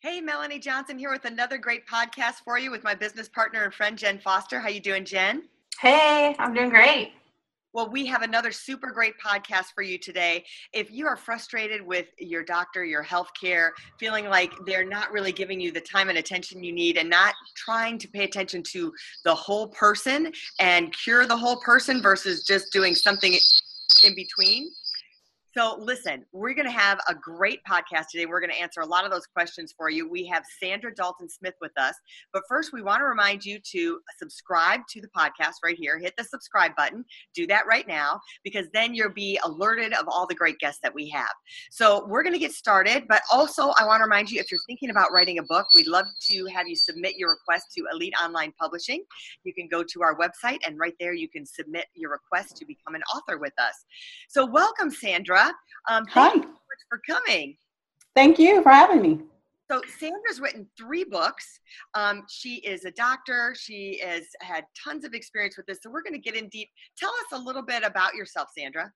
Hey, Melanie Johnson here with another great podcast for you with my business partner and friend Jen Foster. How you doing, Jen? Hey, I'm doing great. Well, we have another super great podcast for you today. If you are frustrated with your doctor, your health care, feeling like they're not really giving you the time and attention you need and not trying to pay attention to the whole person and cure the whole person versus just doing something in between, so, listen, we're going to have a great podcast today. We're going to answer a lot of those questions for you. We have Saundra Dalton Smith with us. But first, we want to remind you to subscribe to the podcast right here. Hit the subscribe button. Do that right now because then you'll be alerted of all the great guests that we have. So, we're going to get started. But also, I want to remind you if you're thinking about writing a book, we'd love to have you submit your request to Elite Online Publishing. You can go to our website, and right there, you can submit your request to become an author with us. So, welcome, Saundra. Um, Hi. you so much for coming. Thank you for having me. So Saundra's written three books. Um, she is a doctor. She has had tons of experience with this. So we're going to get in deep. Tell us a little bit about yourself, Saundra.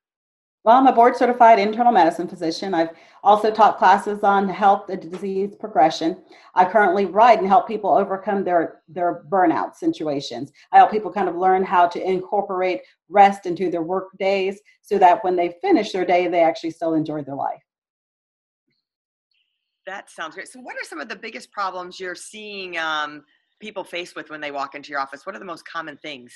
Well, I'm a board certified internal medicine physician. I've also taught classes on health and disease progression. I currently write and help people overcome their, their burnout situations. I help people kind of learn how to incorporate rest into their work days so that when they finish their day, they actually still enjoy their life. That sounds great. So, what are some of the biggest problems you're seeing um, people face with when they walk into your office? What are the most common things?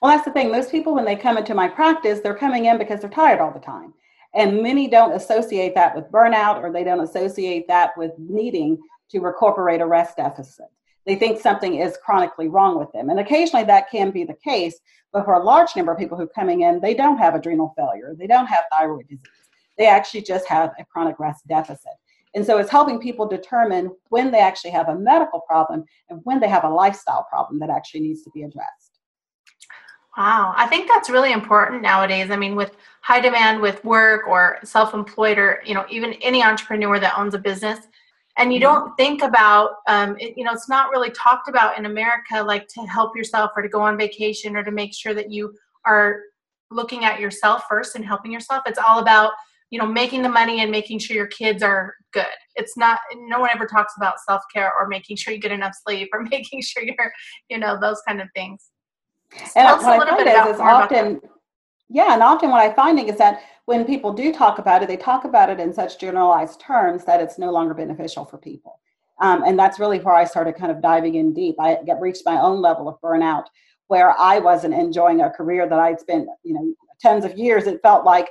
Well, that's the thing. Most people, when they come into my practice, they're coming in because they're tired all the time. And many don't associate that with burnout or they don't associate that with needing to recuperate a rest deficit. They think something is chronically wrong with them. And occasionally that can be the case, but for a large number of people who are coming in, they don't have adrenal failure, they don't have thyroid disease. They actually just have a chronic rest deficit. And so it's helping people determine when they actually have a medical problem and when they have a lifestyle problem that actually needs to be addressed. Wow, I think that's really important nowadays. I mean, with high demand with work or self-employed or you know even any entrepreneur that owns a business, and you mm-hmm. don't think about um, it, you know it's not really talked about in America like to help yourself or to go on vacation or to make sure that you are looking at yourself first and helping yourself. It's all about you know making the money and making sure your kids are good. It's not no one ever talks about self-care or making sure you get enough sleep or making sure you're you know those kind of things. And what I find is, is often, yeah, and often what I'm finding is that when people do talk about it, they talk about it in such generalized terms that it's no longer beneficial for people. Um, and that's really where I started kind of diving in deep. I get reached my own level of burnout where I wasn't enjoying a career that I'd spent, you know, tons of years. It felt like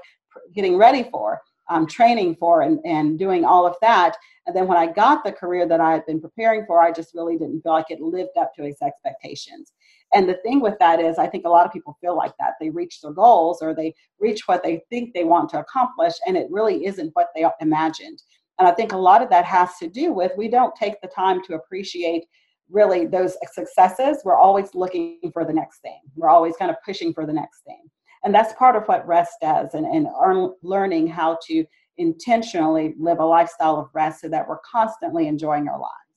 getting ready for, um, training for, and, and doing all of that. And then when I got the career that I had been preparing for, I just really didn't feel like it lived up to its expectations. And the thing with that is, I think a lot of people feel like that. They reach their goals or they reach what they think they want to accomplish, and it really isn't what they imagined. And I think a lot of that has to do with we don't take the time to appreciate really those successes. We're always looking for the next thing, we're always kind of pushing for the next thing. And that's part of what rest does, and, and learning how to intentionally live a lifestyle of rest so that we're constantly enjoying our lives.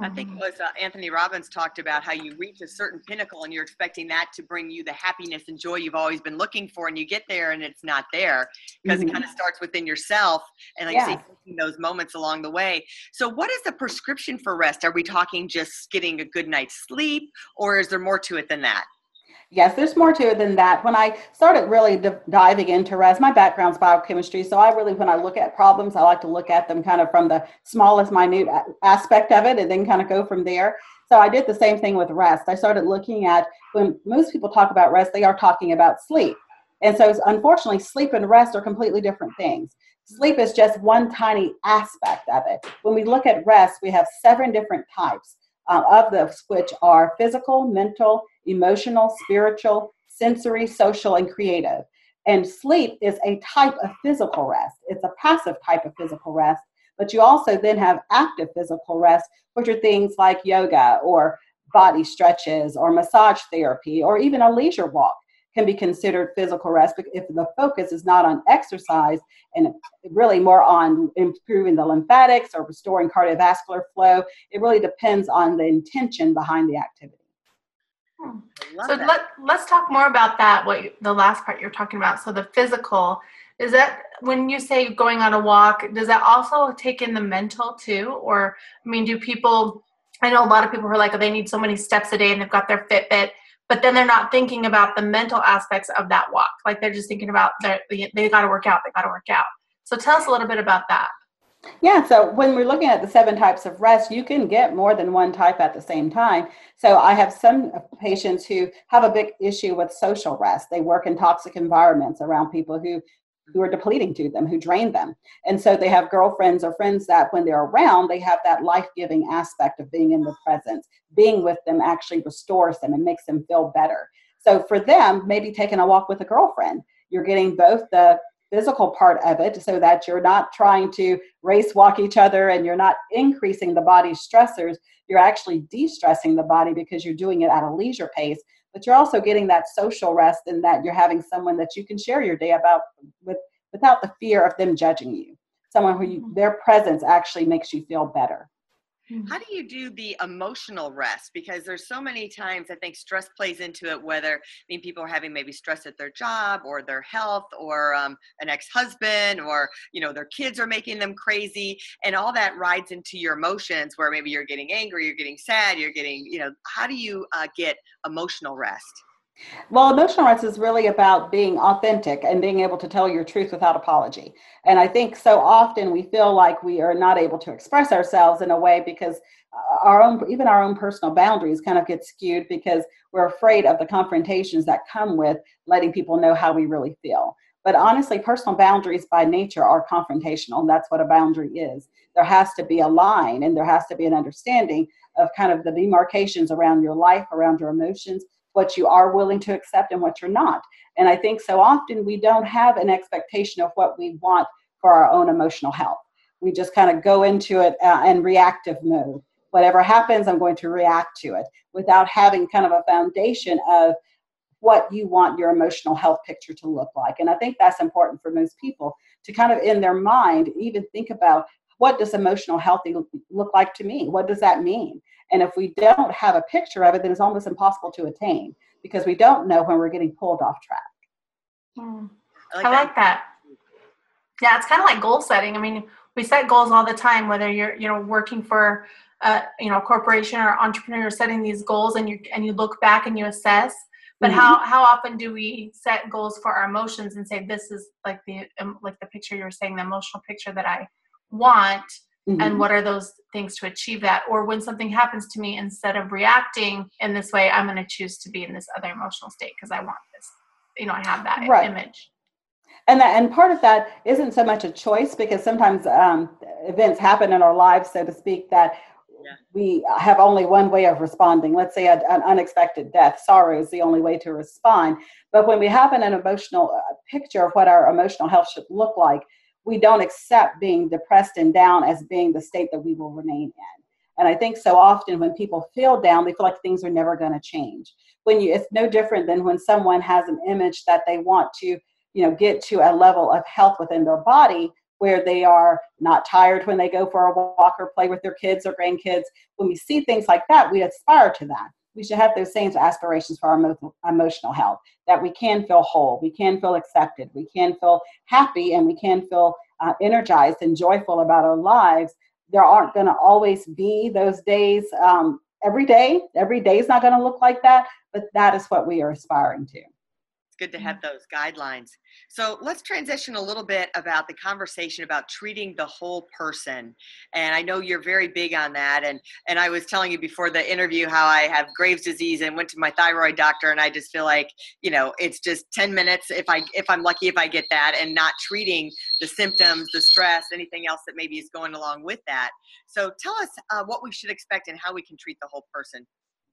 I think it mm-hmm. was uh, Anthony Robbins talked about how you reach a certain pinnacle and you're expecting that to bring you the happiness and joy you've always been looking for, and you get there and it's not there because mm-hmm. it kind of starts within yourself and like yeah. taking those moments along the way. So, what is the prescription for rest? Are we talking just getting a good night's sleep, or is there more to it than that? Yes, there's more to it than that. When I started really d- diving into rest, my background's biochemistry, so I really, when I look at problems, I like to look at them kind of from the smallest, minute aspect of it, and then kind of go from there. So I did the same thing with rest. I started looking at when most people talk about rest, they are talking about sleep, and so unfortunately, sleep and rest are completely different things. Sleep is just one tiny aspect of it. When we look at rest, we have seven different types uh, of those, which are physical, mental, emotional, spiritual, sensory, social, and creative. And sleep is a type of physical rest. It's a passive type of physical rest, But you also then have active physical rest, which are things like yoga or body stretches or massage therapy or even a leisure walk can be considered physical rest if the focus is not on exercise and really more on improving the lymphatics or restoring cardiovascular flow. It really depends on the intention behind the activity. Hmm. So let, let's talk more about that. What you, the last part you're talking about. So the physical is that when you say going on a walk, does that also take in the mental too? Or I mean, do people? I know a lot of people who are like, oh, they need so many steps a day, and they've got their Fitbit but then they're not thinking about the mental aspects of that walk. Like they're just thinking about they they got to work out, they got to work out. So tell us a little bit about that. Yeah, so when we're looking at the seven types of rest, you can get more than one type at the same time. So I have some patients who have a big issue with social rest. They work in toxic environments around people who who are depleting to them, who drain them. And so they have girlfriends or friends that when they're around, they have that life giving aspect of being in the presence. Being with them actually restores them and makes them feel better. So for them, maybe taking a walk with a girlfriend, you're getting both the physical part of it so that you're not trying to race walk each other and you're not increasing the body stressors. You're actually de stressing the body because you're doing it at a leisure pace but you're also getting that social rest in that you're having someone that you can share your day about with without the fear of them judging you someone who you, mm-hmm. their presence actually makes you feel better Mm-hmm. How do you do the emotional rest? Because there's so many times I think stress plays into it, whether I mean people are having maybe stress at their job or their health or um, an ex-husband or you know their kids are making them crazy, and all that rides into your emotions. Where maybe you're getting angry, you're getting sad, you're getting you know. How do you uh, get emotional rest? Well, emotional rights is really about being authentic and being able to tell your truth without apology. And I think so often we feel like we are not able to express ourselves in a way because uh, our own, even our own personal boundaries kind of get skewed because we're afraid of the confrontations that come with letting people know how we really feel. But honestly, personal boundaries by nature are confrontational, and that's what a boundary is. There has to be a line and there has to be an understanding of kind of the demarcations around your life, around your emotions, what you are willing to accept and what you're not. And I think so often we don't have an expectation of what we want for our own emotional health. We just kind of go into it uh, in reactive mode. Whatever happens, I'm going to react to it without having kind of a foundation of what you want your emotional health picture to look like. And I think that's important for most people to kind of in their mind even think about what does emotional healthy look like to me? What does that mean? And if we don't have a picture of it, then it's almost impossible to attain because we don't know when we're getting pulled off track. Mm. I, like, I like that. Yeah, it's kind of like goal setting. I mean, we set goals all the time, whether you're you know working for a you know corporation or entrepreneur, setting these goals, and you and you look back and you assess. But mm-hmm. how how often do we set goals for our emotions and say this is like the um, like the picture you were saying, the emotional picture that I want? Mm-hmm. And what are those things to achieve that? Or when something happens to me, instead of reacting in this way, I'm going to choose to be in this other emotional state because I want this. You know, I have that right. image. And that, and part of that isn't so much a choice because sometimes um, events happen in our lives, so to speak, that yeah. we have only one way of responding. Let's say a, an unexpected death. Sorrow is the only way to respond. But when we have an, an emotional uh, picture of what our emotional health should look like, we don't accept being depressed and down as being the state that we will remain in. And I think so often when people feel down, they feel like things are never going to change. When you, it's no different than when someone has an image that they want to, you know, get to a level of health within their body where they are not tired when they go for a walk or play with their kids or grandkids. When we see things like that, we aspire to that we should have those same aspirations for our emotional health that we can feel whole we can feel accepted we can feel happy and we can feel uh, energized and joyful about our lives. There aren't going to always be those days um, every day. Every day is not going to look like that but that is what we are aspiring to good to have mm. those guidelines. So let's transition a little bit about the conversation about treating the whole person. And I know you're very big on that. And and I was telling you before the interview how I have Graves' disease and went to my thyroid doctor, and I just feel like you know it's just 10 minutes if I if I'm lucky if I get that, and not treating the symptoms, the stress, anything else that maybe is going along with that. So tell us uh, what we should expect and how we can treat the whole person.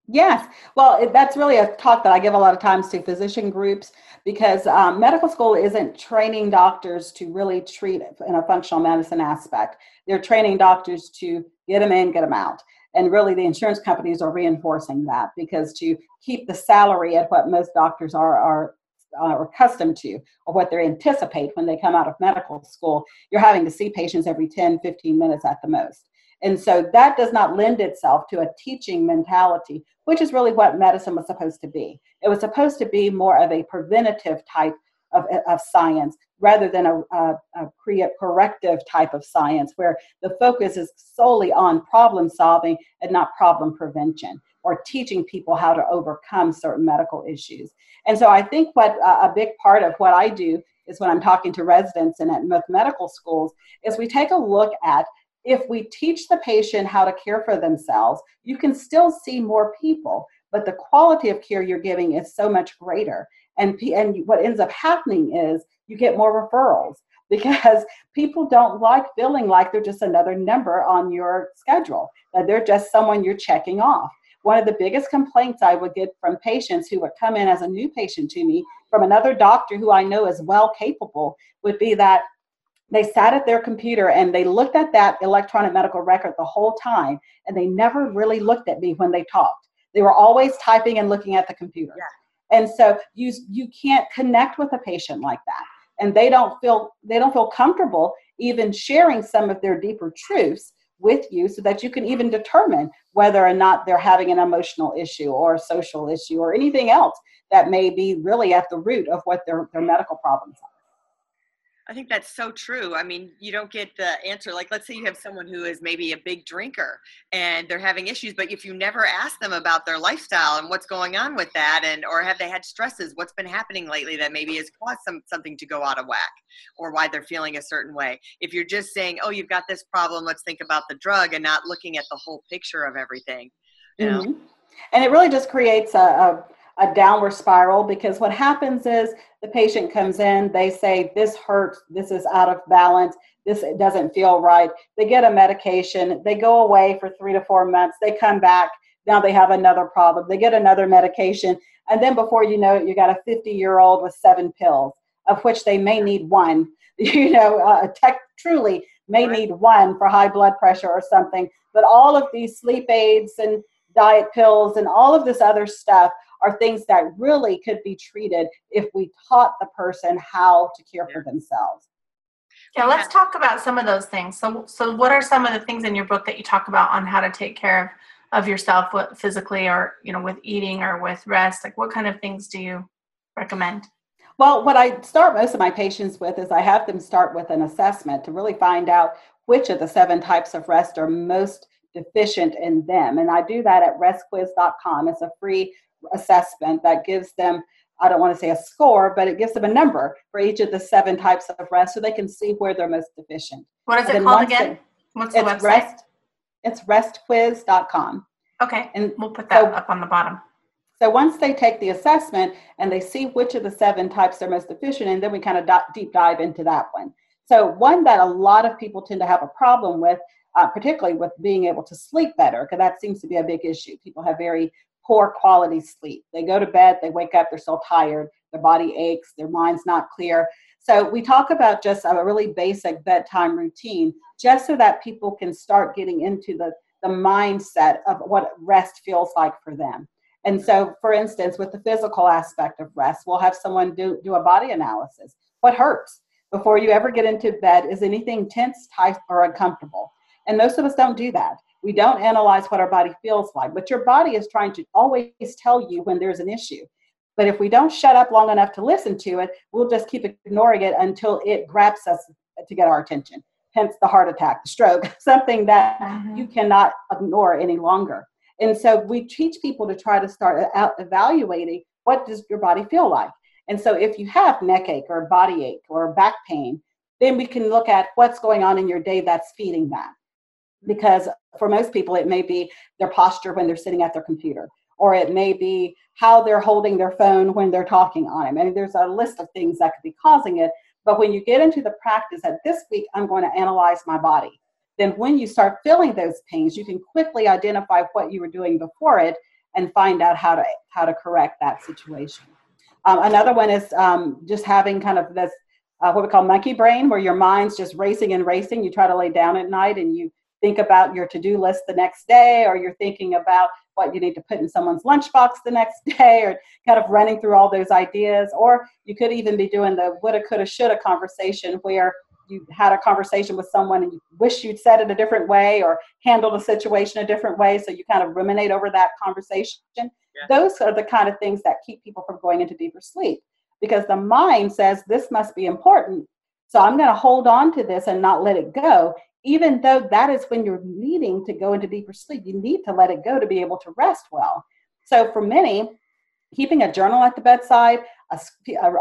Yes. Well, that's really a talk that I give a lot of times to physician groups because um, medical school isn't training doctors to really treat in a functional medicine aspect. They're training doctors to get them in, get them out. And really, the insurance companies are reinforcing that because to keep the salary at what most doctors are, are are accustomed to or what they anticipate when they come out of medical school, you're having to see patients every 10, 15 minutes at the most. And so that does not lend itself to a teaching mentality, which is really what medicine was supposed to be. It was supposed to be more of a preventative type of, of science rather than a, a, a corrective type of science where the focus is solely on problem solving and not problem prevention or teaching people how to overcome certain medical issues. And so I think what uh, a big part of what I do is when I'm talking to residents and at medical schools is we take a look at if we teach the patient how to care for themselves, you can still see more people, but the quality of care you're giving is so much greater. And, and what ends up happening is you get more referrals because people don't like feeling like they're just another number on your schedule, that they're just someone you're checking off. One of the biggest complaints I would get from patients who would come in as a new patient to me from another doctor who I know is well capable would be that they sat at their computer and they looked at that electronic medical record the whole time and they never really looked at me when they talked they were always typing and looking at the computer yeah. and so you you can't connect with a patient like that and they don't feel they don't feel comfortable even sharing some of their deeper truths with you so that you can even determine whether or not they're having an emotional issue or a social issue or anything else that may be really at the root of what their, their medical problems are. I think that's so true. I mean, you don't get the answer. Like, let's say you have someone who is maybe a big drinker and they're having issues, but if you never ask them about their lifestyle and what's going on with that, and or have they had stresses, what's been happening lately that maybe has caused some something to go out of whack, or why they're feeling a certain way. If you're just saying, "Oh, you've got this problem, let's think about the drug," and not looking at the whole picture of everything, you know. Mm-hmm. And it really just creates a, a a downward spiral because what happens is the patient comes in, they say, This hurts, this is out of balance, this doesn't feel right. They get a medication, they go away for three to four months, they come back, now they have another problem, they get another medication, and then before you know it, you got a 50 year old with seven pills, of which they may need one. You know, uh, tech truly may need one for high blood pressure or something, but all of these sleep aids and diet pills and all of this other stuff are things that really could be treated if we taught the person how to care for themselves. Yeah, let's talk about some of those things. So, so what are some of the things in your book that you talk about on how to take care of of yourself, what physically, or you know, with eating or with rest? Like, what kind of things do you recommend? Well, what I start most of my patients with is I have them start with an assessment to really find out which of the seven types of rest are most deficient in them. And I do that at restquiz.com. It's a free assessment that gives them I don't want to say a score, but it gives them a number for each of the seven types of rest so they can see where they're most deficient. What is it called again? What's the website? Rest, it's restquiz.com. Okay. And we'll put that so, up on the bottom. So once they take the assessment and they see which of the seven types they're most deficient in, then we kind of deep dive into that one. So one that a lot of people tend to have a problem with, uh, particularly with being able to sleep better, because that seems to be a big issue. People have very poor quality sleep. They go to bed, they wake up, they're so tired, their body aches, their mind's not clear. So we talk about just a really basic bedtime routine, just so that people can start getting into the, the mindset of what rest feels like for them. And so, for instance, with the physical aspect of rest, we'll have someone do, do a body analysis. What hurts before you ever get into bed? Is anything tense, tight, or uncomfortable? And most of us don't do that. We don't analyze what our body feels like, but your body is trying to always tell you when there's an issue. But if we don't shut up long enough to listen to it, we'll just keep ignoring it until it grabs us to get our attention. Hence the heart attack, the stroke, something that mm-hmm. you cannot ignore any longer. And so we teach people to try to start out evaluating what does your body feel like. And so if you have neck ache or body ache or back pain, then we can look at what's going on in your day that's feeding that because for most people it may be their posture when they're sitting at their computer or it may be how they're holding their phone when they're talking on it. I mean, there's a list of things that could be causing it. But when you get into the practice that this week I'm going to analyze my body, then when you start feeling those pains, you can quickly identify what you were doing before it and find out how to how to correct that situation. Um, another one is um, just having kind of this uh, what we call monkey brain, where your mind's just racing and racing. You try to lay down at night and you think about your to-do list the next day, or you're thinking about what you need to put in someone's lunchbox the next day, or kind of running through all those ideas. Or you could even be doing the woulda, coulda, shoulda conversation where you had a conversation with someone and you wish you'd said it a different way or handled a situation a different way, so you kind of ruminate over that conversation. Yeah. Those are the kind of things that keep people from going into deeper sleep because the mind says this must be important. So I'm going to hold on to this and not let it go, even though that is when you're needing to go into deeper sleep. You need to let it go to be able to rest well. So for many, keeping a journal at the bedside, a,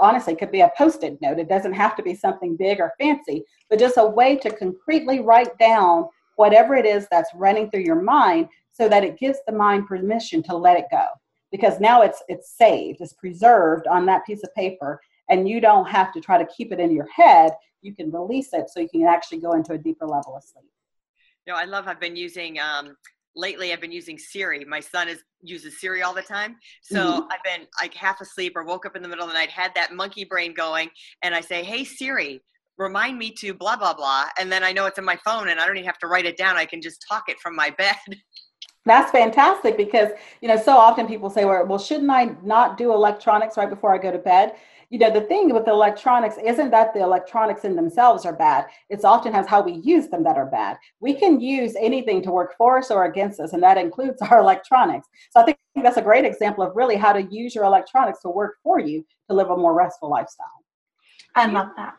honestly, could be a post it note. It doesn't have to be something big or fancy, but just a way to concretely write down whatever it is that's running through your mind so that it gives the mind permission to let it go because now it's it's saved it's preserved on that piece of paper and you don't have to try to keep it in your head you can release it so you can actually go into a deeper level of sleep. You know i love i've been using um, lately i've been using siri. My son is uses siri all the time. So mm-hmm. i've been like half asleep or woke up in the middle of the night had that monkey brain going and i say hey siri remind me to blah blah blah and then i know it's in my phone and i don't even have to write it down. I can just talk it from my bed. That's fantastic because you know so often people say, "Well, well, shouldn't I not do electronics right before I go to bed?" You know, the thing with the electronics isn't that the electronics in themselves are bad. It's oftentimes how we use them that are bad. We can use anything to work for us or against us, and that includes our electronics. So I think that's a great example of really how to use your electronics to work for you to live a more restful lifestyle. I love that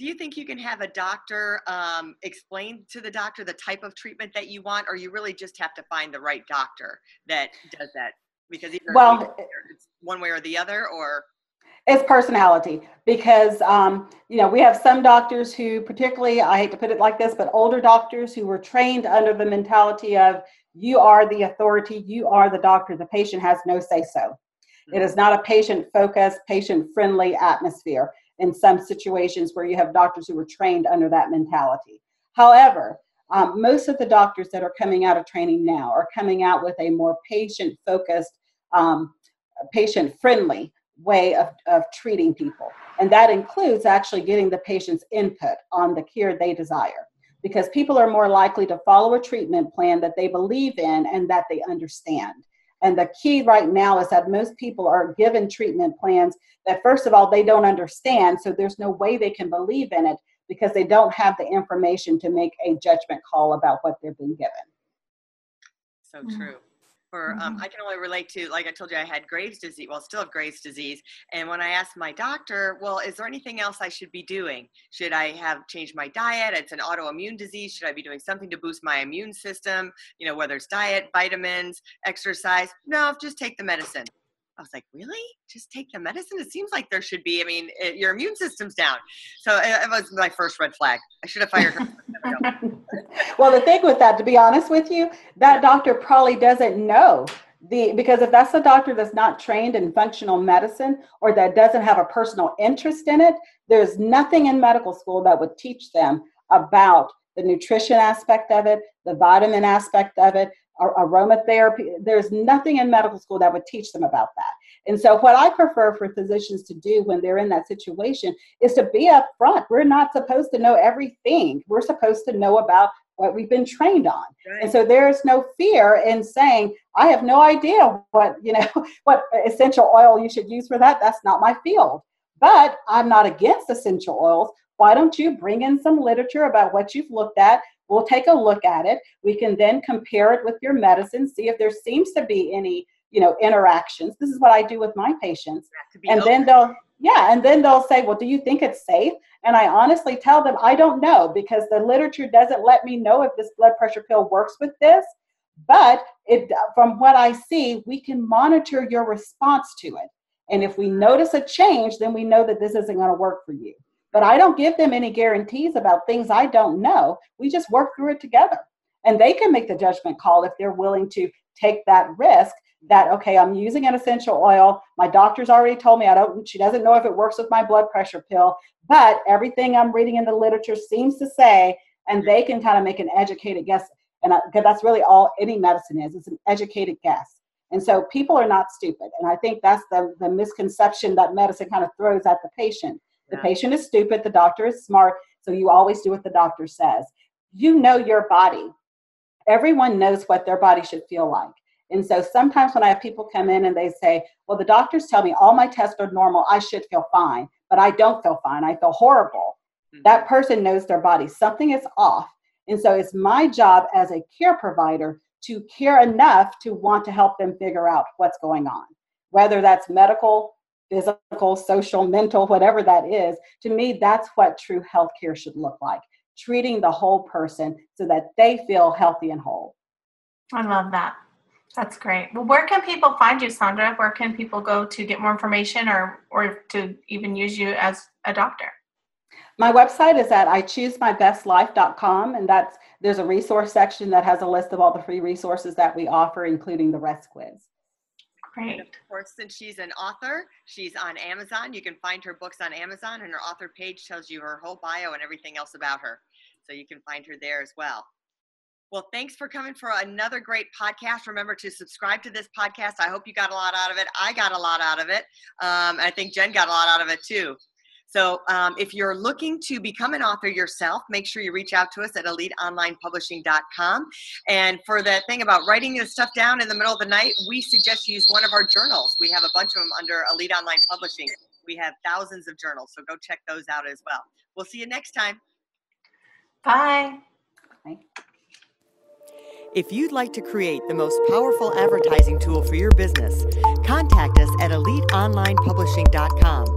do you think you can have a doctor um, explain to the doctor the type of treatment that you want or you really just have to find the right doctor that does that because either well it's one way or the other or it's personality because um, you know we have some doctors who particularly i hate to put it like this but older doctors who were trained under the mentality of you are the authority you are the doctor the patient has no say so it is not a patient focused patient friendly atmosphere in some situations where you have doctors who were trained under that mentality. However, um, most of the doctors that are coming out of training now are coming out with a more patient focused, um, patient friendly way of, of treating people. And that includes actually getting the patient's input on the care they desire. Because people are more likely to follow a treatment plan that they believe in and that they understand. And the key right now is that most people are given treatment plans that, first of all, they don't understand. So there's no way they can believe in it because they don't have the information to make a judgment call about what they're being given. So mm-hmm. true for um, mm-hmm. i can only relate to like i told you i had graves disease well still have graves disease and when i asked my doctor well is there anything else i should be doing? Should i have changed my diet? It's an autoimmune disease. Should i be doing something to boost my immune system? You know whether it's diet vitamins exercise? No just take the medicine I was like, really? Just take the medicine? It seems like there should be. I mean, it, your immune system's down. So eh, it, it, was my first red flag. I should have fired her. well, the thing with that, to be honest with you, that doctor probably doesn't know the because if that's a doctor that's not trained in functional medicine or that doesn't have a personal interest in it, there's nothing in medical school that would teach them about the nutrition aspect of it, the vitamin aspect of it, aromatherapy. There's nothing in medical school that would teach them about that. And so, what I prefer for physicians to do when they're in that situation is to be upfront. We're not supposed to know everything, we're supposed to know about what we've been trained on. Right. And so there's no fear in saying, I have no idea what, you know, what essential oil you should use for that. That's not my field. But I'm not against essential oils. Why don't you bring in some literature about what you've looked at? We'll take a look at it. We can then compare it with your medicine, see if there seems to be any, you know, interactions. This is what I do with my patients. And open. then they'll yeah, and then they'll say, "Well, do you think it's safe?" And I honestly tell them, "I don't know because the literature doesn't let me know if this blood pressure pill works with this." But it, from what I see, we can monitor your response to it. And if we notice a change, then we know that this isn't going to work for you. But I don't give them any guarantees about things I don't know. We just work through it together. And they can make the judgment call if they're willing to take that risk that okay i'm using an essential oil my doctor's already told me i don't she doesn't know if it works with my blood pressure pill but everything i'm reading in the literature seems to say and they can kind of make an educated guess and I, that's really all any medicine is it's an educated guess And so people are not stupid. And I think that's the, the misconception that medicine kind of throws at the patient. The yeah. patient is stupid, the doctor is smart, so you always do what the doctor says. You know your body. Everyone knows what their body should feel like. And so sometimes when I have people come in and they say, Well, the doctors tell me all my tests are normal, I should feel fine, but I don't feel fine, I feel horrible. Mm-hmm. That person knows their body. Something is off. And so it's my job as a care provider to care enough to want to help them figure out what's going on, whether that's medical, physical, social, mental, whatever that is. To me, that's what true healthcare should look like treating the whole person so that they feel healthy and whole. I love that. That's great. Well, where can people find you, Saundra? Where can people go to get more information or, or to even use you as a doctor? My website is at ichoosemybestlife.com, and that's there's a resource section that has a list of all the free resources that we offer, including the rest quiz. Great. And of course, since she's an author, she's on Amazon. You can find her books on Amazon, and her author page tells you her whole bio and everything else about her. So you can find her there as well. Well, thanks for coming for another great podcast. Remember to subscribe to this podcast. I hope you got a lot out of it. I got a lot out of it. Um, I think Jen got a lot out of it too. So um, if you're looking to become an author yourself, make sure you reach out to us at eliteonlinepublishing.com. And for the thing about writing this stuff down in the middle of the night, we suggest you use one of our journals. We have a bunch of them under Elite Online Publishing. We have thousands of journals, so go check those out as well. We'll see you next time. Bye. Bye. If you'd like to create the most powerful advertising tool for your business, contact us at eliteonlinepublishing.com,